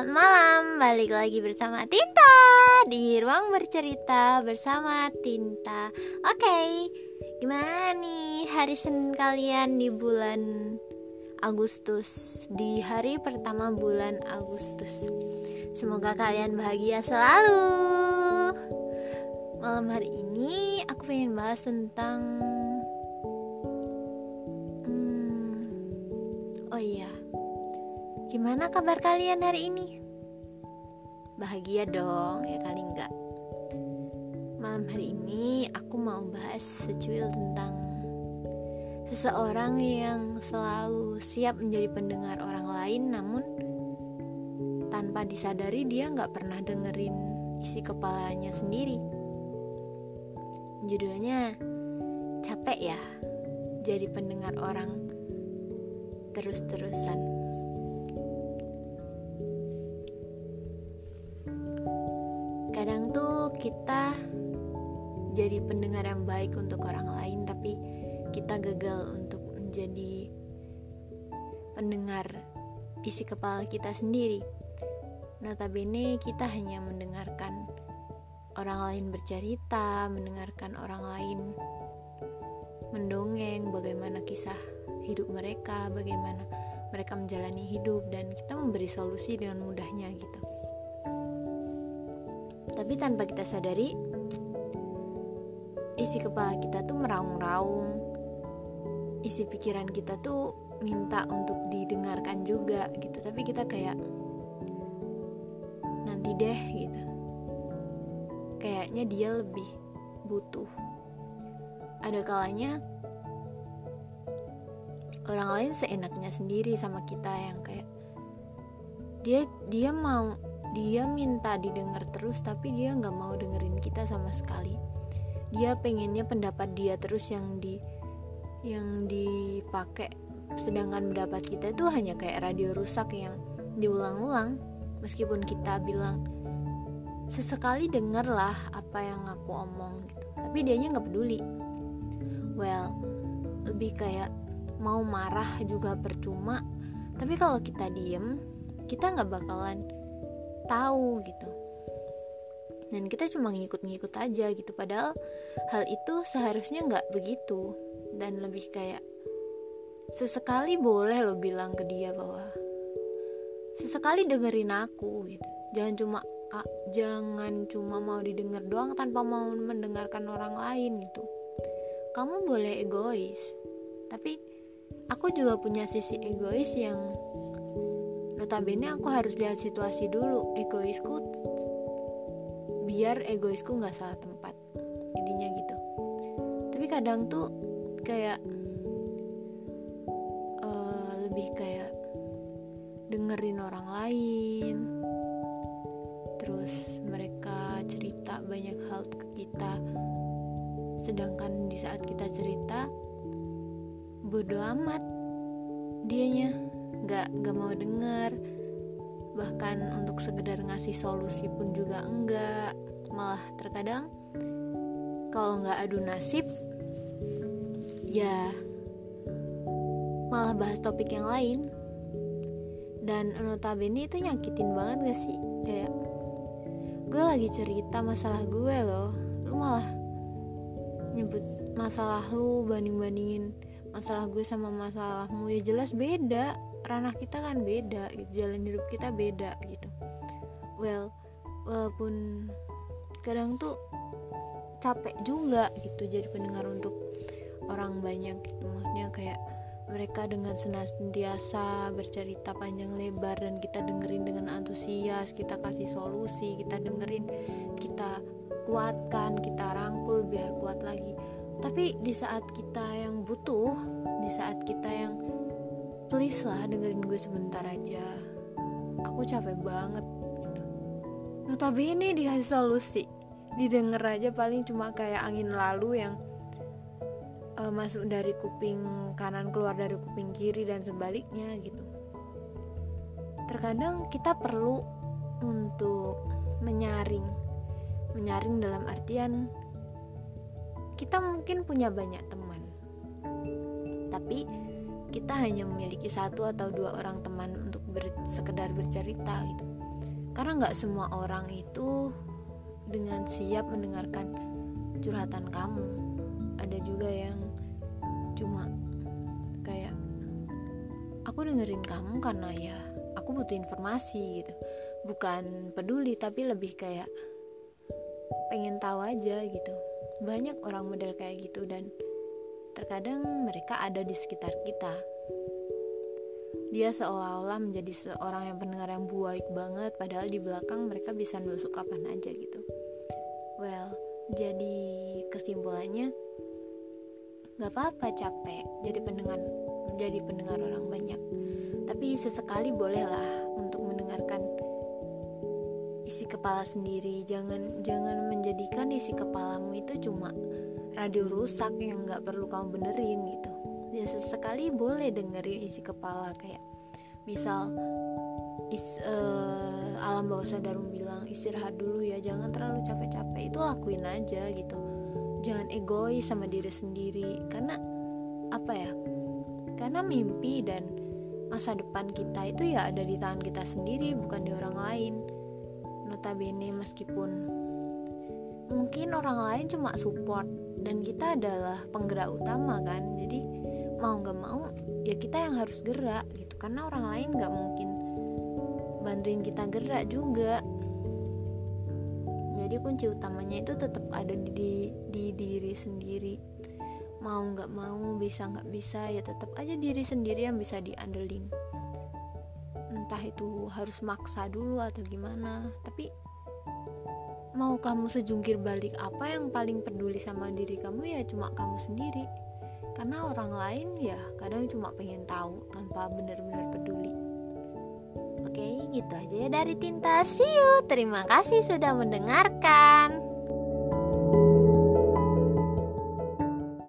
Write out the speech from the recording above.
selamat malam. Balik lagi bersama Tinta Di ruang bercerita bersama Tinta. Oke, okay, gimana nih hari Senin kalian di bulan Agustus? Di hari pertama bulan Agustus. Semoga kalian bahagia selalu. Malam hari ini aku pengen bahas tentang Gimana kabar kalian hari ini? Bahagia dong, ya kali enggak. Malam hari ini aku mau bahas secuil tentang seseorang yang selalu siap menjadi pendengar orang lain namun tanpa disadari dia nggak pernah dengerin isi kepalanya sendiri. Judulnya capek ya jadi pendengar orang terus-terusan. Kadang tuh kita jadi pendengar yang baik untuk orang lain tapi kita gagal untuk menjadi pendengar isi kepala kita sendiri. Notabene kita hanya mendengarkan orang lain bercerita mendengarkan orang lain mendongeng bagaimana kisah hidup mereka bagaimana mereka menjalani hidup dan kita memberi solusi dengan mudahnya gitu tapi tanpa kita sadari isi kepala kita tuh meraung-raung. Isi pikiran kita tuh minta untuk didengarkan juga gitu. Tapi kita kayak nanti deh gitu. Kayaknya dia lebih butuh. Ada kalanya orang lain seenaknya sendiri sama kita yang kayak dia dia mau dia minta didengar terus tapi dia nggak mau dengerin kita sama sekali. Dia pengennya pendapat dia terus yang di yang dipakai. Sedangkan pendapat kita itu hanya kayak radio rusak yang diulang-ulang. Meskipun kita bilang sesekali dengarlah apa yang aku omong gitu. Tapi dianya nggak peduli. Well lebih kayak mau marah juga percuma. Tapi kalau kita diem kita nggak bakalan tahu gitu. Dan kita cuma ngikut-ngikut aja gitu. Padahal hal itu seharusnya nggak begitu. Dan lebih kayak sesekali boleh lo bilang ke dia bahwa sesekali dengerin aku gitu. Jangan cuma ah, jangan cuma mau didengar doang tanpa mau mendengarkan orang lain gitu. Kamu boleh egois tapi aku juga punya sisi egois yang notabene aku harus lihat situasi dulu egoisku biar egoisku nggak salah tempat intinya gitu. Tapi kadang tuh kayak uh, lebih kayak dengerin orang lain terus mereka cerita banyak hal ke kita. Sedangkan di saat kita cerita bodoh amat dianya nggak nggak mau denger. Bahkan untuk sekedar ngasih solusi pun juga enggak malah terkadang kalau nggak adu nasib ya malah bahas topik yang lain. Dan notabene itu nyakitin banget gak sih? Kayak gue lagi cerita masalah gue loh. Lu malah nyebut masalah lu banding-bandingin masalah gue sama masalahmu ya jelas beda ranah kita kan beda gitu jalan hidup kita beda gitu. Well walaupun kadang tuh capek juga gitu jadi pendengar untuk orang banyak gitu. Maksudnya kayak mereka dengan senantiasa bercerita panjang lebar dan kita dengerin dengan antusias kita kasih solusi kita dengerin kita kuatkan kita rangkul biar kuat lagi. Tapi di saat kita yang butuh di saat kita yang please lah dengerin gue sebentar aja. Aku capek banget gitu. Notabene dikasih solusi. Didengar aja paling cuma kayak angin lalu yang uh, masuk dari kuping kanan keluar dari kuping kiri dan sebaliknya gitu. Terkadang kita perlu untuk menyaring. Menyaring dalam artian kita mungkin punya banyak teman. Tapi kita hanya memiliki satu atau dua orang teman untuk ber, sekedar bercerita gitu. Karena nggak semua orang itu dengan siap mendengarkan curhatan kamu. Ada juga yang cuma kayak aku dengerin kamu karena ya aku butuh informasi gitu. Bukan peduli tapi lebih kayak pengen tahu aja gitu. Banyak orang model kayak gitu dan terkadang mereka ada di sekitar kita. Dia seolah-olah menjadi seorang yang pendengar yang baik banget padahal di belakang mereka bisa nusuk kapan aja gitu. Well jadi kesimpulannya nggak apa-apa capek jadi pendengar jadi pendengar orang banyak. Tapi sesekali bolehlah untuk mendengarkan isi kepala sendiri. Jangan jangan menjadikan isi kepalamu itu cuma radio rusak yang nggak perlu kamu benerin gitu. Ya sesekali boleh dengerin isi kepala kayak misal is, uh, alam bawah sadarmu bilang istirahat dulu ya jangan terlalu capek-capek. Itu lakuin aja gitu. Jangan egois sama diri sendiri. Karena apa ya? Karena mimpi dan masa depan kita itu ya ada di tangan kita sendiri bukan di orang lain. Notabene meskipun mungkin orang lain cuma support dan kita adalah penggerak utama kan? Jadi mau nggak mau ya kita yang harus gerak gitu. Karena orang lain nggak mungkin bantuin kita gerak juga. Jadi kunci utamanya itu tetap ada di, di, di diri sendiri. Mau nggak mau bisa nggak bisa ya tetap aja diri sendiri yang bisa diandelin entah itu harus maksa dulu atau gimana tapi mau kamu sejungkir balik apa yang paling peduli sama diri kamu ya cuma kamu sendiri. Karena orang lain ya kadang cuma pengen tahu tanpa benar-benar peduli. Oke gitu aja ya dari Tinta See you terima kasih sudah mendengarkan